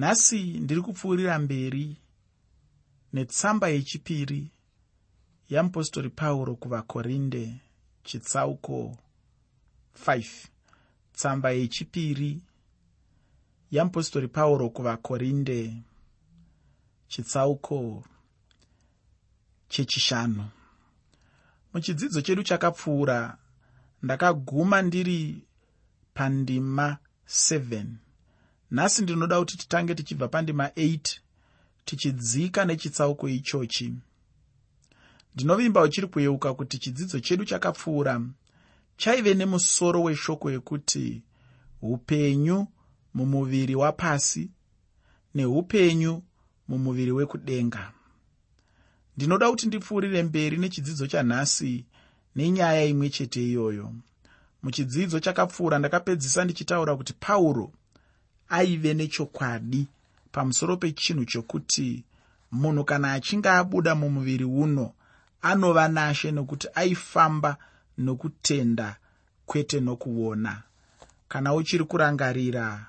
nhasi ndiri kupfuurira mberi netsamba yechipiri yamupostori pauro kuvakorinde chitsauko 5 tsamba yechipiri yamupostori pauro kuvakorinde chitsauko chechishanu. Muchidzidzo chedu chakapfuura ndakaguma ndiri pandima 7 nhasi ndinoda kuti titange tichibva pandima 8 tichidzika nechitsauko ichochi. Ndinovimba uchiri kuyeuka kuti chidzidzo chedu chakapfuura chaive nemusoro weshoko yekuti upenyu mumuviri wapasi neupenyu mumuviri wekudenga. Ndinoda kuti ndipfuurire mberi nechidzidzo chanhasi nenyaya imwe chete iyoyo. Muchidzidzo chakapfuura ndakapedzisa ndichitaura kuti pauro aive nechokwadi pamusoro pechinhu chokuti munhu kana achinge abuda mumuviri uno anova nashe nokuti aifamba nokutenda kwete nokuona. Kana uchiri kurangarira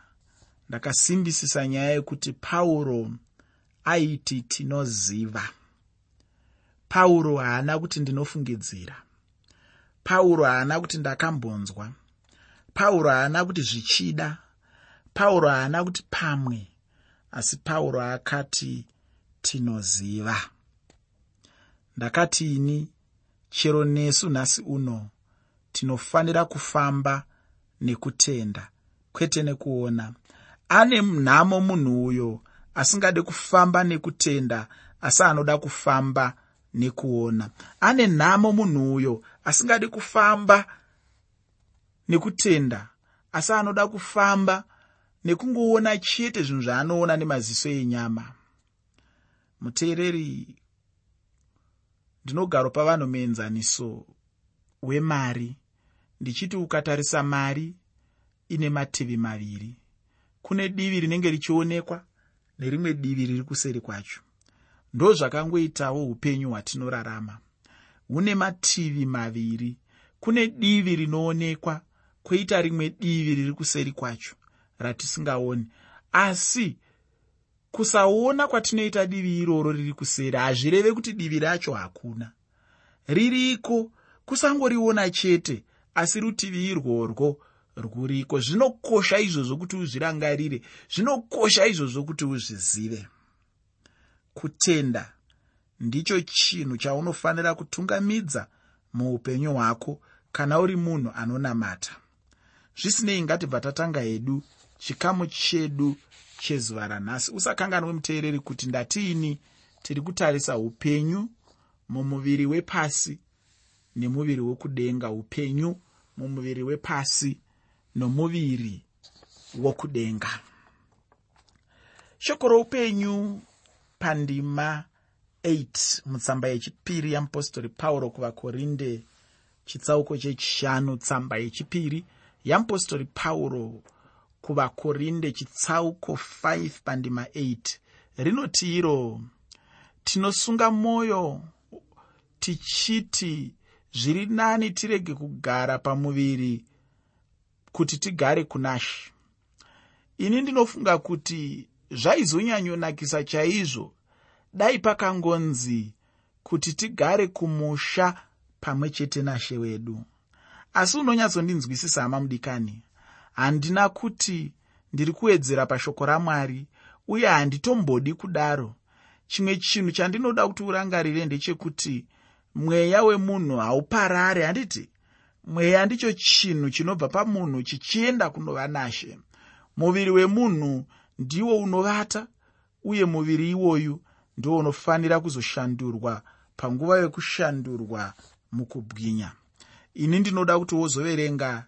ndakasimbisisa nyaya yekuti pauro aiti tinoziva. Pauro haana kuti ndinofungidzira. Pauro haana kuti ndakambonzwa. Pauro haana kuti zvichida pauro haana kuti pamwe asi pauro akati tinoziva. Ndakati ini chero nesu nhasi uno tinofanira kufamba nekutenda kwete nekuona. Ane nhamo munhu uyo asingade kufamba nekutenda asi anoda kufamba nekuona. Ane nhamo munhu uyo asingadi kufamba nekutenda asi anoda kufamba nekungoona chete zvinhu zvaanoona nemaziso enyama. Muteereri ndinogaro pavanhu muenzaniso wemari. Ndichiti ukatarisa mari ine mativi maviri. Kune divi rinenge richionekwa nerimwe divi riri kuseri kwacho. Ndo zvakangoitawo upenyu hwatinorarama. Hune mativi maviri. Kune divi rinoonekwa kwoita rimwe divi riri kuseri kwacho ratisingaoni. Asi kusaona kwatinoita divi iroro riri kuseri hazvireve kuti divi racho hakuna. Ririko? Kusangoriona chete asi rutivi irworwo rwuriko. Zvinokosha izvozvo kuti uzvirangarire zvinokosha izvozvo kuti uzvizive. Kutenda ndicho chinhu chaunofanira kutungamidza muupenyu hwako kana uri munhu anonamata. Zvisinei ngatibva tatanga hedu chikamu chedu chezuva ranhasi. Usakanganwe muteereri kuti ndatiini tiri kutarisa upenyu mumuviri wepasi nemuviri wekudenga upenyu mumuviri wepasi nomuviri wokudenga. Shoko roupenyu pandima 8 mutsamba yechipiri yamupostori pauro kuvakorinde chitsauko chechishanu tsamba yechipiri yamupostori pauro kuvakorinde chitsauko 5 pandima 8 rinoti iro tinosunga mwoyo tichiti zviri nani tirege kugara pamuviri kuti tigare kunashi ini ndinofunga kuti zvaizonyanyonakisa chaizvo. Dai pakangonzi kuti tigare kumusha pamwe chete nashe wedu. Asi unonyatsondinzwisisa hama mudikani handina kuti ndiri kuwedzera pashoko ramwari uye handitombodi kudaro. Chimwe chinhu chandinoda kuti urangarire ndechekuti mweya wemunhu hauparare handiti? Mweya ndicho chinhu chinobva pamunhu chichienda kunova nashe. Muviri wemunhu ndiwo unovata uye muviri iwoyu ndiwo unofanira kuzoshandurwa panguva yekushandurwa mukubwinya. Ini ndinoda kuti wozoverenga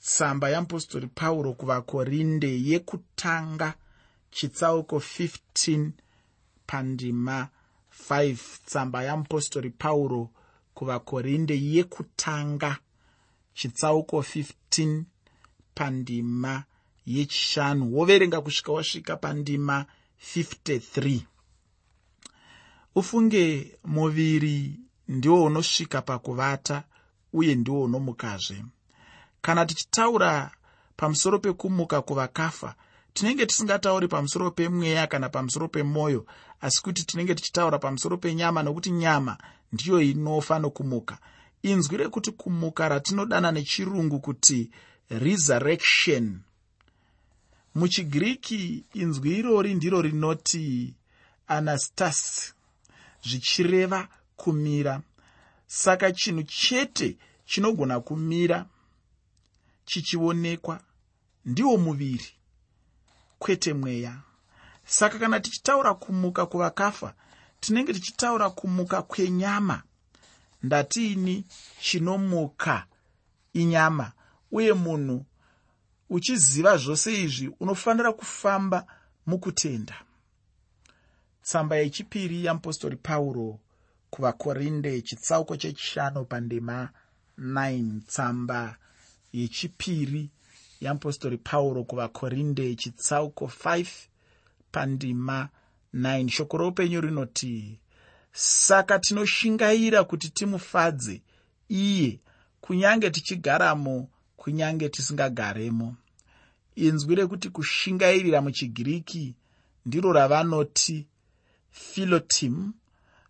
tsamba yamupostori pauro kuvakorinde yekutanga chitsauko 15 pandima 5 tsamba yamupostori pauro kuvakorinde yekutanga chitsauko 15 pandima yechishanu. Woverenga kusvika wasvika pandima 53 ufunge muviri ndiwo unosvika pakuvata uye ndiwo unomukazve kana tichitaura pamusoro pekumuka kuvakafa tinenge tisingatauri pamusoro pemweya kana pamusoro pemwoyo asi kuti tinenge tichitaura pamusoro penyama nokuti nyama ndiyo inofa nokumuka. Inzwi rekuti kumuka ratinodana nechirungu kuti resurrection. Muchigiriki inzwi irori ndiro rinoti anastas zvichireva kumira. Saka chinhu chete chinogona kumira chichionekwa. Ndiwo muviri. Kwete mweya. Saka kana tichitaura kumuka kuvakafa tinenge tichitaura kumuka kwenyama. Ndatiini chinomuka inyama uye munhu uchiziva zvose izvi unofanira kufamba mukutenda. Tsamba yechipiri yamupostori pauro kuvakorinde chitsauko chechishanu pandima 9 tsamba yechipiri yamupostori pauro kuvakorinde chitsauko 5 pandima 9 shoko roupenyu rinoti saka tinoshingaira kuti timufadze iye kunyange tichigaramo kunyange tisingagaremo. Inzwi rekuti kushingairira muchigiriki ndiro ravanoti philotim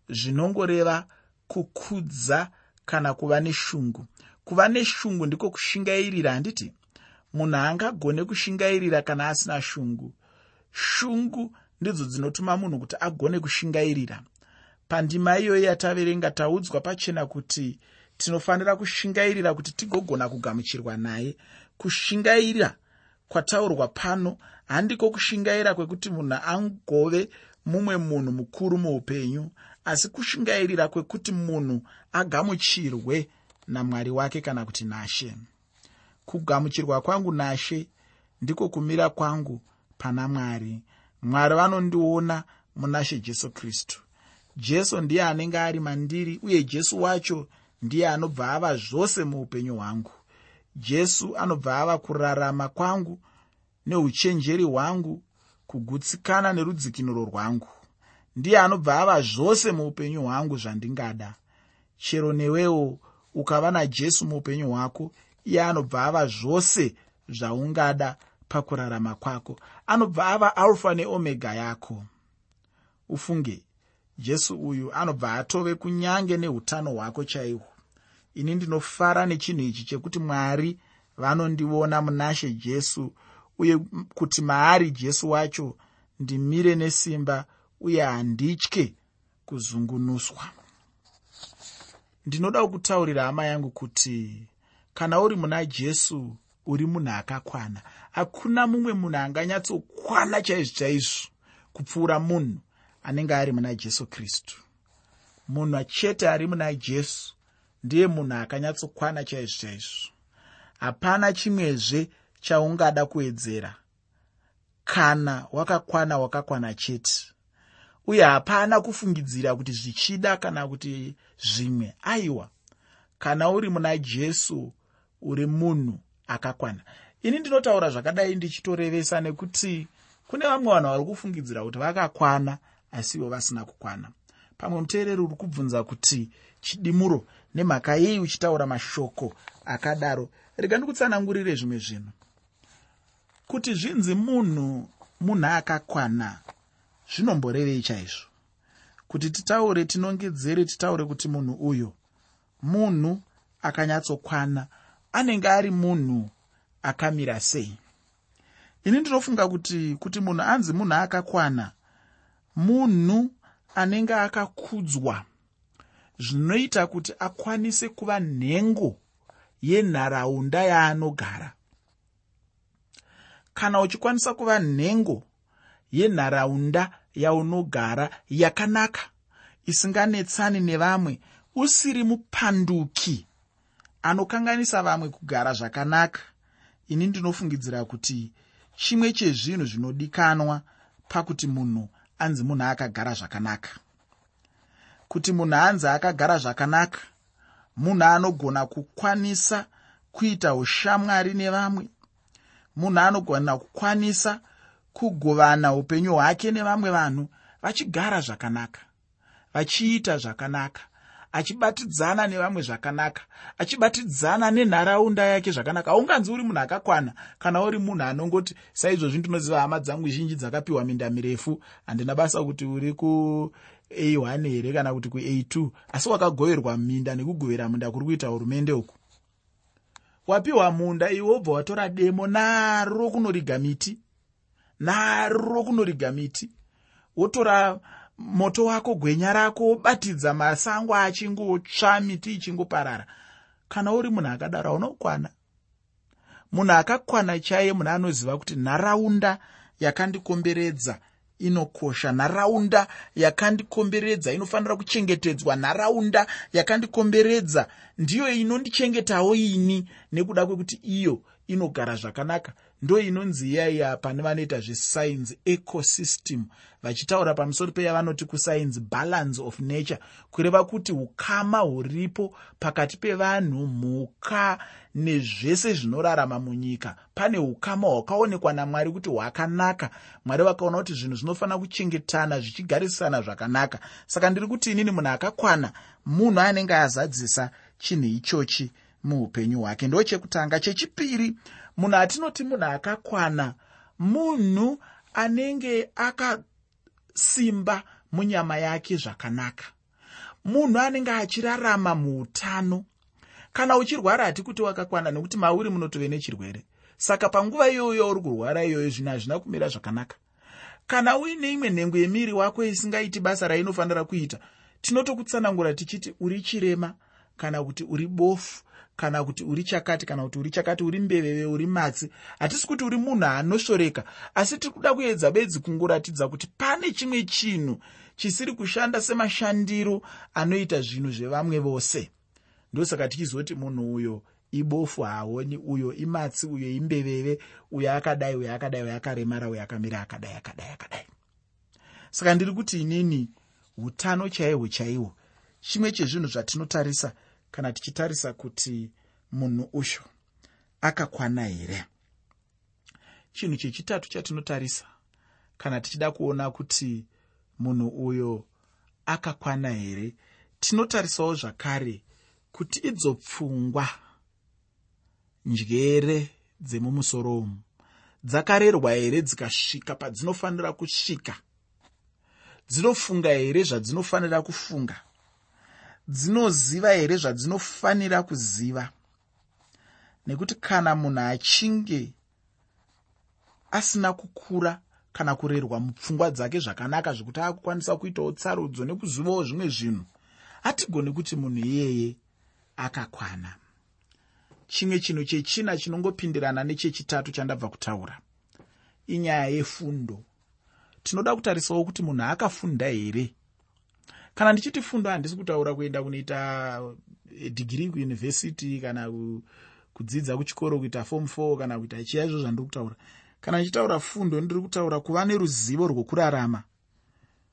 zvinongoreva kukudza kana kuva neshungu kuva neshungu ndiko kushingairira. Handiti munhu haangagone kushingairira kana asina shungu. Shungu ndidzo dzinotuma munhu kuti agone kushingairira. Pandima iyoyi yataverenga taudzwa pachena kuti tinofanira kushingairira kuti tigogona kugamuchirwa naye. Kushingaira kwataurwa pano handiko kushingaira kwekuti munhu angove mumwe munhu mukuru muupenyu asi kushingairira kwekuti munhu agamuchirwe namwari wake kana kuti nashe. Kugamuchirwa kwangu nashe ndiko kumira kwangu pana mwari. Mwari vanondiona munashe jesu kristu. Jesu ndiye anenge ari mandiri uye jesu wacho ndiye anobva ava zvose muupenyu hwangu. Jesu anobva ava kurarama kwangu neuchenjeri hwangu kugutsikana nerudzikinuro rwangu. Ndiye anobva ava zvose muupenyu hwangu zvandingada. Chero newewo ukava najesu muupenyu hwako iye anobva ava zvose zvaungada pakurarama kwako. Anobva ava alfa neomega yako. Ufunge jesu uyu anobva atove kunyange neutano hwako chaihwo. Ini ndinofara nechinhu ichi chekuti mwari vanondiona munashe jesu uye kuti maari jesu wacho ndimire nesimba uye handitye kuzungunuswa ndinoda kutaurira hama yangu kuti kana uri muna jesu uri munhu akakwana. Hakuna mumwe munhu anganyatsokwana chaizvo chaizvo kupfuura munhu anenge ari muna jesu kristu. Munhu chete ari muna jesu ndiye munhu akanyatsokwana chaizvo chaizvo. Hapana chimwezve chaungada kuwedzera kana wakakwana wakakwana chete uye hapana kufungidzira kuti zvichida kana kuti zvimwe. Aiwa kana uri muna jesu uri munhu akakwana. Ini ndinotaura zvakadai ndichitorevesa nekuti kune vamwe vanhu vari kufungidzira kuti vakakwana asivo vasina kukwana. Pamwe muteereri uri kubvunza kuti chidimuro nemhaka yei uchitaura mashoko akadaro rega ndikutsanangurire zvimwe zvinhu. Kuti zvinzi munhu munhu akakwana zvinomborevei chaizvo. Kuti titaure tinongedzere titaure kuti munhu uyo munhu akanyatsokwana anenge ari munhu akamira sei. Ini ndinofunga kuti kuti munhu anzi munhu akakwana munhu anenge akakudzwa zvinoita kuti akwanise kuva nhengo yenharaunda yaanogara. Kana uchikwanisa kuva nhengo yenharaunda yaunogara yakanaka. Isinganetsani nevamwe. Usiri mupanduki anokanganisa vamwe kugara zvakanaka. Ini ndinofungidzira kuti chimwe chezvinhu zvinodikanwa pakuti munhu anzi munhu akagara zvakanaka. Kuti munhu anzi akagara zvakanaka munhu anogona kukwanisa kuita ushamwari nevamwe munhu anogona kukwanisa kugovana upenyu hwake nevamwe vanhu vachigara zvakanaka vachiita zvakanaka achibatidzana nevamwe zvakanaka achibatidzana nenharaunda yake zvakanaka. Haunganzi uri munhu akakwana kana uri munhu anongoti saizvozvi ndinoziva hama dzangu zhinji dzakapiwa minda mirefu handina basa kuti uri kua1 here kana kuti kua2 asi wakagoverwa minda nekugovera munda kuri kuita hurumende uku. Wapiwa munda iwe wobva watora demo naro kunoriga miti naro kunoriga miti. Wotora moto wako gwenya rako wobatidza masango achingotsva miti ichingoparara. Kana uri munhu akadaro haunokwana munhu akakwana chaiye munhu anoziva kuti nharaunda yakandikomberedza inokosha. Nharaunda yakandikomberedza inofanira kuchengetedzwa. Nharaunda yakandikomberedza ndiyo inondichengetawo ini nekuda kwekuti iyo inogara zvakanaka ndo inonzi iyaiya pane vanoita zvesainzi ecosystem. Vachitaura pamusoro peyavanoti kusainzi balance of nature. Kureva kuti ukama huripo pakati pevanhu mhuka nezvese zvinorarama munyika. Pane ukama hwakaonekwa namwari kuti hwakanaka. Mwari vakaona kuti zvinhu zvinofanira kuchengetana zvichigarisana zvakanaka. Saka ndiri kuti inini munhu akakwana munhu anenge azadzisa chinhu ichochi muupenyu hwake. Ndo chekutanga chechipiri munhu atinoti munhu akakwana munhu anenge akasimba munyama yake zvakanaka. Munhu anenge achirarama muutano. Kana uchirwara hati kuti wakakwana nekuti mauri munotove nechirwere saka panguva iyoyo yauri kurwara iyoyo zvinhu hazvina kumira zvakanaka. Kana uine imwe nhengo yemiri wako isingaiti basa rainofanira kuita tinotokutsanangura tichiti uri chirema kana kuti uri bofu kana kuti uri chakati kana kuti uri chakati uri mbeveve uri matsi hatisi kuti uri munhu anoshoreka asi tiri kuda kuedza bedzi kungoratidza kuti pane chimwe chinhu chisiri kushanda semashandiro anoita zvinhu zvevamwe vose. Ndosaka tichizoti munhu uyo ibofu haaoni uyo imatsi uyo imbeveve uyo akadai uyo akadai uyo akaremara uyo akamira akadai akadai akadai. Saka ndiri kuti inini utano chaihwo chaihwo chimwe chezvinhu zvatinotarisa kana tichitarisa kuti munhu usho akakwana here? Chinhu chechitatu chatinotarisa kana tichida kuona kuti munhu uyo akakwana here tinotarisawo zvakare kuti idzo pfungwa njere dzemumusoro umu dzakarerwa here dzikasvika padzinofanira kusvika? Dzinofunga here zvadzinofanira kufunga dzinoziva here zvadzinofanira kuziva? Nekuti kana munhu achinge asina kukura kana kurerwa mupfungwa dzake zvakanaka zvekuti akukwanisa kuitawo tsarudzo nekuzivawo zvimwe zvinhu hatigoni kuti munhu iyeye akakwana. Chimwe chinhu chechina chinongopindirana nechechitatu chandabva kutaura inyaya yefundo. Tinoda kutarisawo kuti munhu akafunda here kana ndichiti fundo handisi kutaura kuenda kunoita eh, dhigiri kuyunivhesity kana kudzidza kuchikoro kuita fom 4 kana kuita chiya izvo zvandiri kutaura. Kana ndichitaura fundo ndiri kutaura kuva neruzivo rwokurarama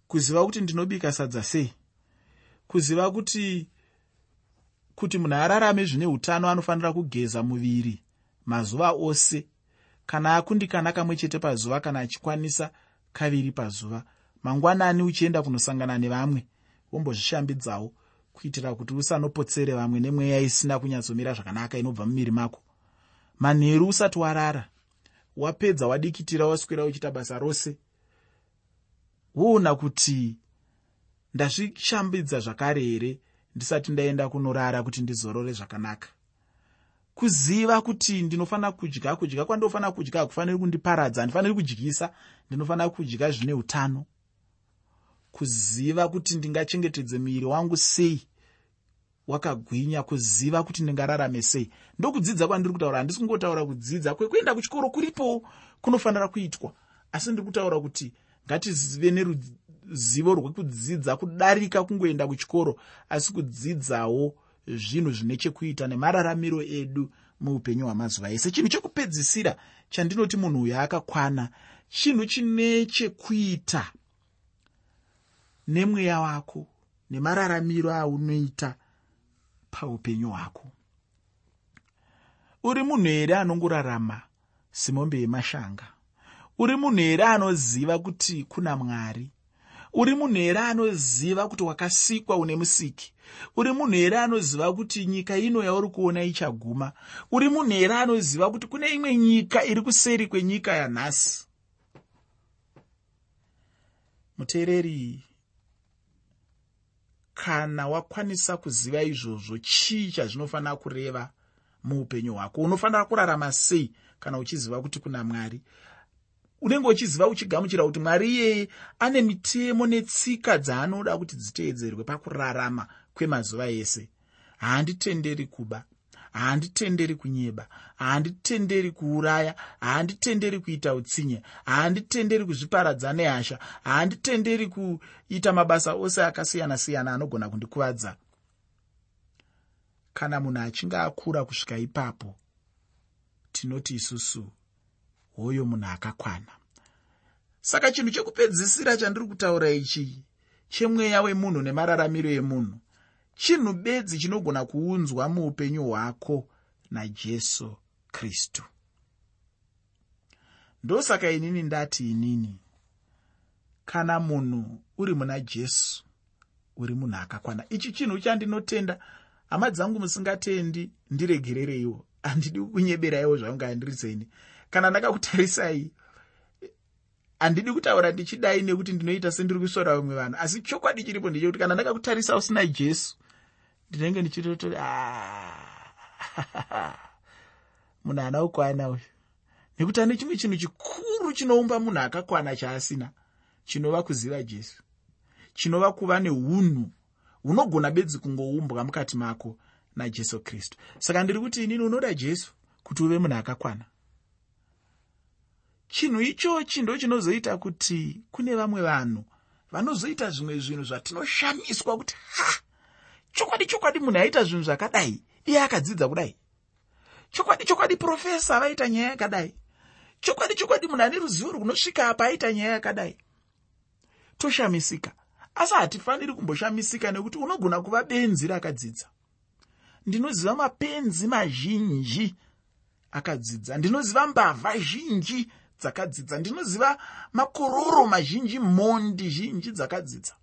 kuziva kuti ndinobika sadza sei. Kuziva kuti kuti munhu ararame zvine utano anofanira kugeza muviri mazuva ose. Kana akundikana kamwe chete pazuva kana achikwanisa kaviri pazuva. Mangwanani uchienda kunosangana nevamwe wombozvishambidzawo kuitira kuti usanopotsere vamwe nemweya isina kunyatsomira zvakanaka inobva mumiri mako. Manheru usati warara wapedza wadikitira waswera uchiita basa rose. Woona kuti ndazvishambidza zvakare here ndisati ndaenda kunorara kuti ndizorore zvakanaka? Kuziva kuti ndinofanira kudya kudya kwandinofanira kudya hakufaniri kundiparadza handifaniri kudyisa ndinofanira kudya zvine utano kuziva kuti ndingachengetedze muviri wangu sei? Wakagwinya kuziva kuti ndingararame sei? Ndokudzidza kwandiri kutaura handisi kungotaura kudzidza. Kwekuenda kuchikoro kuripowo kunofanira kuitwa. Asi ndiri kutaura kuti ngatizive neruzivo rwekudzidza kudarika kungoenda kuchikoro asi kudzidzawo zvinhu zvine chekuita nemararamiro edu muupenyu hwamazuva ese. Chinhu chekupedzisira chandinoti munhu uyo akakwana chinhu chine chekuita nemweya wako nemararamiro aunoita paupenyu hwako. Uri munhu here anongorarama simombe yemashanga? Uri munhu here anoziva kuti kuna mwari? Uri munhu here anoziva kuti wakasikwa une musiki? Uri munhu here anoziva kuti nyika ino yauri kuona ichaguma? Uri munhu here anoziva kuti kune imwe nyika iri kuseri kwenyika yanhasi? Muteereri kana wakwanisa kuziva izvozvo chii chazvinofanira kureva muupenyu hwako? Unofanira kurarama sei kana uchiziva kuti kuna mwari? Unenge uchiziva uchigamuchira kuti mwari iyeye ane mitemo netsika dzaanoda kuti dziteedzerwe pakurarama kwemazuva ese. Haanditenderi kuba haanditenderi kunyeba haanditenderi kuuraya haanditenderi kuita utsinye haanditenderi kuzviparadza nehasha haanditenderi kuita mabasa ose akasiyana-siyana anogona kundikuvadza. Kana munhu achinge akura kusvika ipapo tinoti isusu hoyo munhu akakwana. Saka chinhu chekupedzisira chandiri kutaura ichi chemweya wemunhu nemararamiro emunhu chinhu bedzi chinogona kuunzwa muupenyu hwako najesu kristu. Ndosaka inini ndati inini kana munhu uri muna jesu uri munhu akakwana. Ichi chinhu chandinotenda hama dzangu musingatendi ndiregerereiwo. Handidi kunyeberaiwo zvaunga ndiri seni kana ndakakutarisai handidi kutaura ndichidai nekuti ndinoita sendiri kusora vamwe vanhu. Asi chokwadi chiripo ndechekuti kana ndakakutarisa usina jesu ndinenge ndichitototi ah, munhu ana ukwana uyu. Nekuti ane chimwe chinhu chikuru chinoumba munhu akakwana chaasina chinova kuziva jesu chinova kuva neunhu hunogona bedzi kungoumbwa mukati mako najesu kristu. Saka ndiri kuti inini unoda jesu kuti uve munhu akakwana? Chinhu ichochi ndo chinozoita kuti kune vamwe vanhu vanozoita zvimwe zvinhu zvatinoshamiswa kuti ha chokwadi chokwadi munhu aita zvinhu zvakadai. Iye akadzidza kudai. Chokwadi chokwadi profesa vaita nyaya yakadai. Chokwadi chokwadi munhu ane ruzivo runosvika apa aita nyaya yakadai. Toshamisika. Asi hatifaniri kumboshamisika nekuti unogona kuva benzi rakadzidza. Ndinoziva mapenzi mazhinji akadzidza. Ndinoziva mbavha zhinji dzakadzidza. Ndinoziva makororo mazhinji mhondi zhinji dzakadzidza.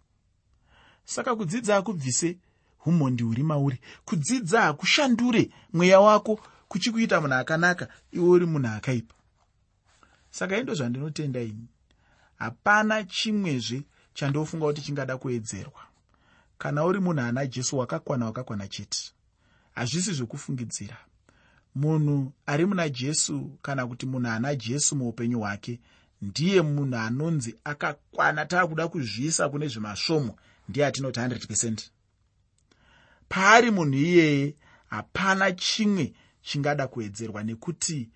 Saka kudzidza akubvise umhondi huri mauri. Kudzidza hakushandure mweya wako kuchikuita munhu akanaka iwe uri munhu akaipa. Saka indo zvandinotenda ini hapana chimwezve chandofunga kuti chingada kuedzerwa. Kana uri munhu ana jesu wakakwana wakakwana chete hazvisi zvokufungidzira. Munhu ari muna jesu kana kuti munhu ana jesu muupenyu hwake ndiye munhu anonzi akakwana taakuda kuzviisa kune zvemasvomo ndiye atinoti 100 pecent paari munhu iyeye hapana chimwe chingada kuedzerwa nekuti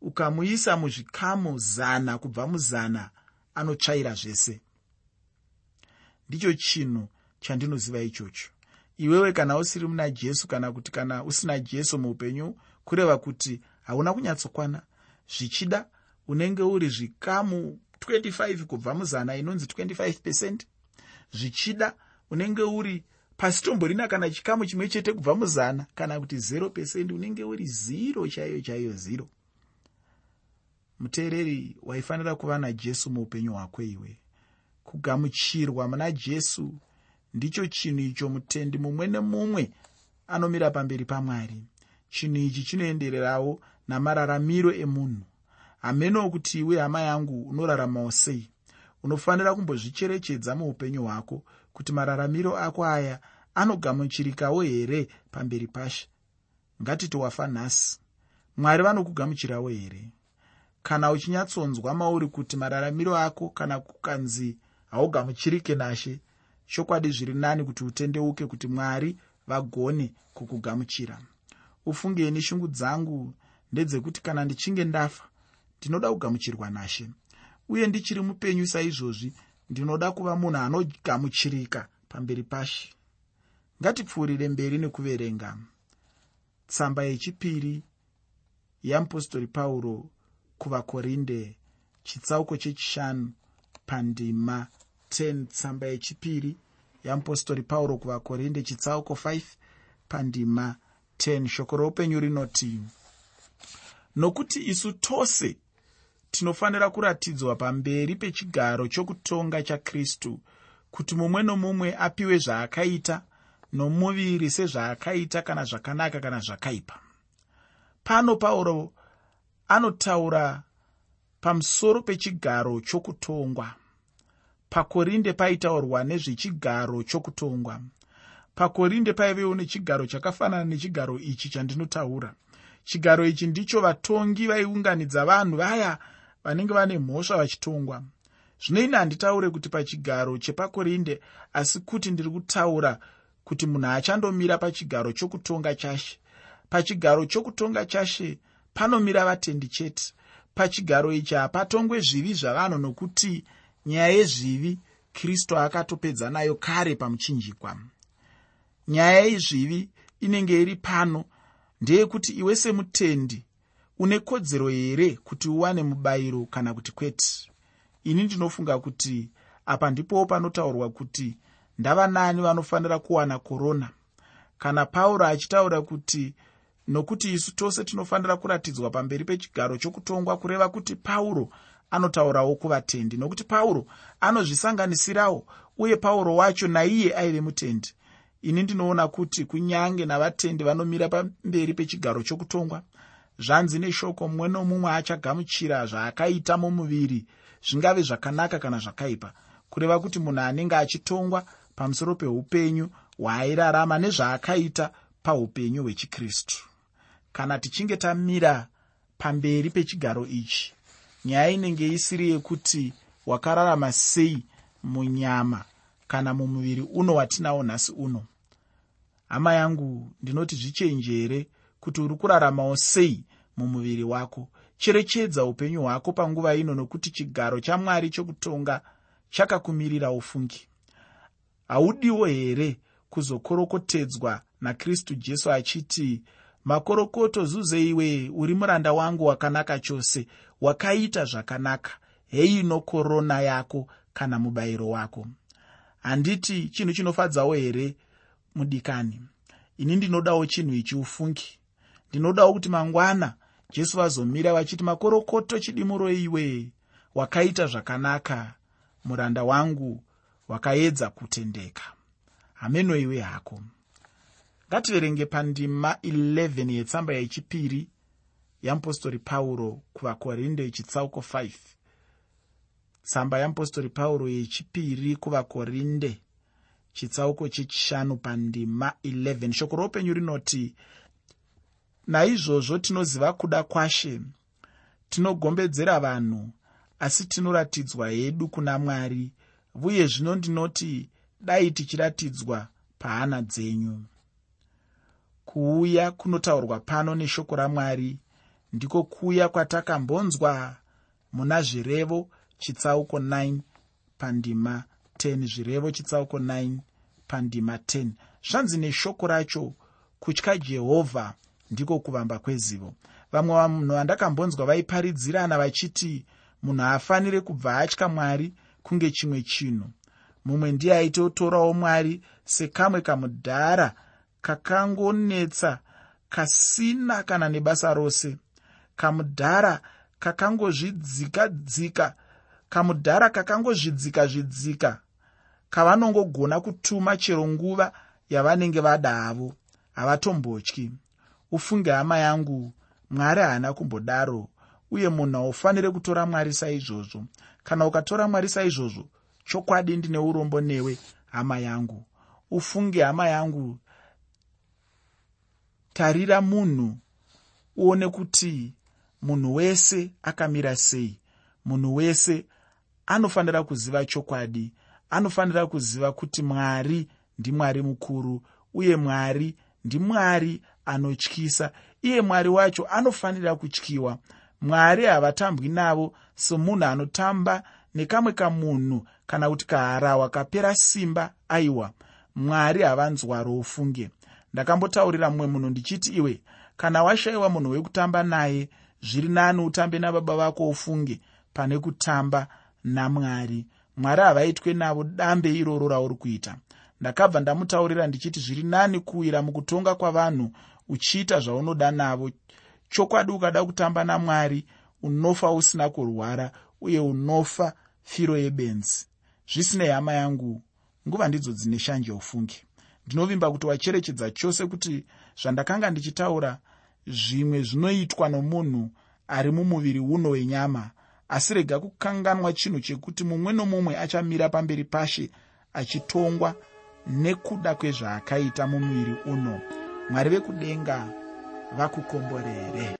ukamuisa muzvikamu zana kubva muzana anotsvaira zvese. Ndicho chinhu chandinoziva ichocho. Iwewe kana usiri muna jesu kana kuti kana usina jesu muupenyu kureva kuti hauna kunyatsokwana. Zvichida unenge uri zvikamu 25 kubva muzana inonzi 25 pecent zvichida unenge uri pasi tomborina kana chikamu chimwe chete kubva muzana kana kuti 0 pecent unenge uri 0 chaiyo chaiyo 0 muteereri waifanira kuva najesu muupenyu hwako iwe. Kugamuchirwa muna jesu ndicho chinhu icho mutendi mumwe nemumwe anomira pamberi pamwari. Chinhu ichi chinoendererawo namararamiro emunhu. Hamenowo kuti iwe hama yangu unoraramawo sei? Unofanira kumbozvicherechedza muupenyu hwako kuti mararamiro ako aya anogamuchirikawo here pamberi pashe? Ngatiti wafa nhasi. Mwari vanokugamuchirawo here? Kana uchinyatsonzwa mauri kuti mararamiro ako kana kukanzi haugamuchirike nashe chokwadi zviri nani kuti utendeuke kuti mwari vagone kukugamuchira. Ufungeni shungu dzangu ndedzekuti kana ndichinge ndafa ndinoda kugamuchirwa nashe. Uye ndichiri mupenyu saizvozvi ndinoda kuva munhu anogamuchirika pamberi pashe. Ngatipfuurire mberi nekuverenga. Tsamba yechipiri yeapostori pauro kuvakorinde chitsauko chechishanu pandima 10 tsamba yechipiri yeapostori pauro kuvakorinde chitsauko 5 pandima 10 shoko roupenyu rinoti nokuti isu tose tinofanira kuratidzwa pamberi pechigaro chokutonga chakristu kuti mumwe nomumwe apiwe zvaakaita nomuviri sezvaakaita kana zvakanaka kana zvakaipa. Pano pauro anotaura pamusoro pechigaro chokutongwa. Pakorinde paitaurwa nezvechigaro chokutongwa. Pakorinde paivewo nechigaro chakafanana nechigaro ichi chandinotaura. Chigaro ichi ndicho vatongi vaiunganidza vanhu vaya vanenge vane mhosva vachitongwa. Zvino ini handitaure kuti pachigaro chepakorinde asi kuti ndiri kutaura kuti munhu achandomira pachigaro chokutonga chashe. Pachigaro chokutonga chashe panomira vatendi chete. Pachigaro ichi hapatongwe zvivi zvavanhu nokuti nyaya yezvivi kristu akatopedza nayo kare pamuchinjikwa. Nyaya yezvivi inenge iri pano ndeyekuti iwe semutendi une kodzero here kuti uwane mubayiro kana kuti kwete? Ini ndinofunga kuti apa ndipowo panotaurwa kuti ndava nani vanofanira kuwana korona kana pauro achitaura kuti nokuti isu tose tinofanira kuratidzwa pamberi pechigaro chokutongwa kureva kuti pauro anotaurawo kuvatendi nokuti pauro anozvisanganisirawo uye pauro wacho naiye aive mutendi. Ini ndinoona kuti kunyange navatendi vanomira pamberi pechigaro chokutongwa zvanzi neshoko mumwe nomumwe achagamuchira zvaakaita mumuviri zvingave zvakanaka kana zvakaipa. Kureva kuti munhu anenge achitongwa pamusoro peupenyu hwaairarama nezvaakaita paupenyu hwechikristu. Kana tichinge tamira pamberi pechigaro ichi nyaya inenge isiri yekuti wakararama sei munyama kana mumuviri uno watinawo nhasi uno? Hama yangu ndinoti zvichenjere kuti uri kuraramawo sei mumuviri wako. Cherechedza upenyu hwako panguva ino nokuti chigaro chamwari chokutonga chakakumirira ufungi. Haudiwo here kuzokorokotedzwa nakristu jesu achiti makorokoto zuzeiwe uri muranda wangu wakanaka chose wakaita zvakanaka. Heino korona yako kana mubayiro wako. Handiti chinhu chinofadzawo here mudikani? Ini ndinodawo chinhu ichi ufungi. Ndinodawo kuti mangwana jesu vazomira vachiti makorokoto chidimuro iwe. Wakaita zvakanaka. Muranda wangu wakaedza kutendeka. Hameno iwe hako. Ngativerenge pandima 11 yetsamba yechipiri yeapostori pauro kuvakorinde chitsauko 5 tsamba yeapostori pauro yechipiri kuvakorinde chitsauko chechishanu pandima 11 shoko roupenyu rinoti naizvozvo tinoziva kuda kwashe. Tinogombedzera vanhu asi tinoratidzwa hedu kuna mwari uye zvino ndinoti dai tichiratidzwa pahana dzenyu. Kuuya kunotaurwa pano neshoko ramwari ndiko kuuya kwatakambonzwa muna zvirevo chitsauko 9 pandima 10 zvirevo chitsauko 9 pandima 10 zvanzi neshoko racho kutya jehovha ndiko kuvamba kwezivo. Vamwe vanhu vandakambonzwa vaiparidzirana vachiti munhu haafaniri kubva atya mwari kunge chimwe chinhu. Mumwe ndiye aitotorawo mwari sekamwe kamudhara kakangonetsa kasina kana nebasa rose. Kamudhara kakangozvidzikadzika kamudhara kakangozvidzika zvidzika kavanongogona kutuma chero nguva yavanenge vada havo havatombotyi ufunge hama yangu mwari haana kumbodaro uye munhu haufaniri kutora mwari saizvozvo. Kana ukatora mwari saizvozvo chokwadi ndine urombo newe hama yangu. Ufunge hama yangu. Tarira munhu uone kuti munhu wese akamira sei. Munhu wese anofanira kuziva chokwadi anofanira kuziva kuti mwari ndimwari mukuru uye mwari ndimwari anotyisa iye mwari wacho anofanira kutyiwa. Mwari havatambwi navo somunhu anotamba nekamwe kamunhu kana kuti kaharawa kapera simba aiwa. Mwari havanzwaro ufunge ndakambotaurira mumwe munhu ndichiti iwe kana washayiwa munhu wekutamba naye zviri nani utambe nababa vako ufunge pane kutamba namwari. Mwari havaitwe navo dambe iroro rauri kuita ndakabva ndamutaurira ndichiti zviri nani kuwira mukutonga kwavanhu uchiita zvaunoda navo? Chokwadi ukada kutamba namwari unofa usina kurwara uye unofa firo yebenzi. Zvisinei hama yangu nguva ndidzo dzine shanje ufungi. Ndinovimba kuti wacherechedza chose kuti zvandakanga ndichitaura zvimwe zvinoitwa nomunhu ari mumuviri uno wenyama asi rega kukanganwa chinhu chekuti mumwe nomumwe achamira pamberi pashe achitongwa nekuda kwezvaakaita mumuviri uno. Mwari vekudenga vakukomborere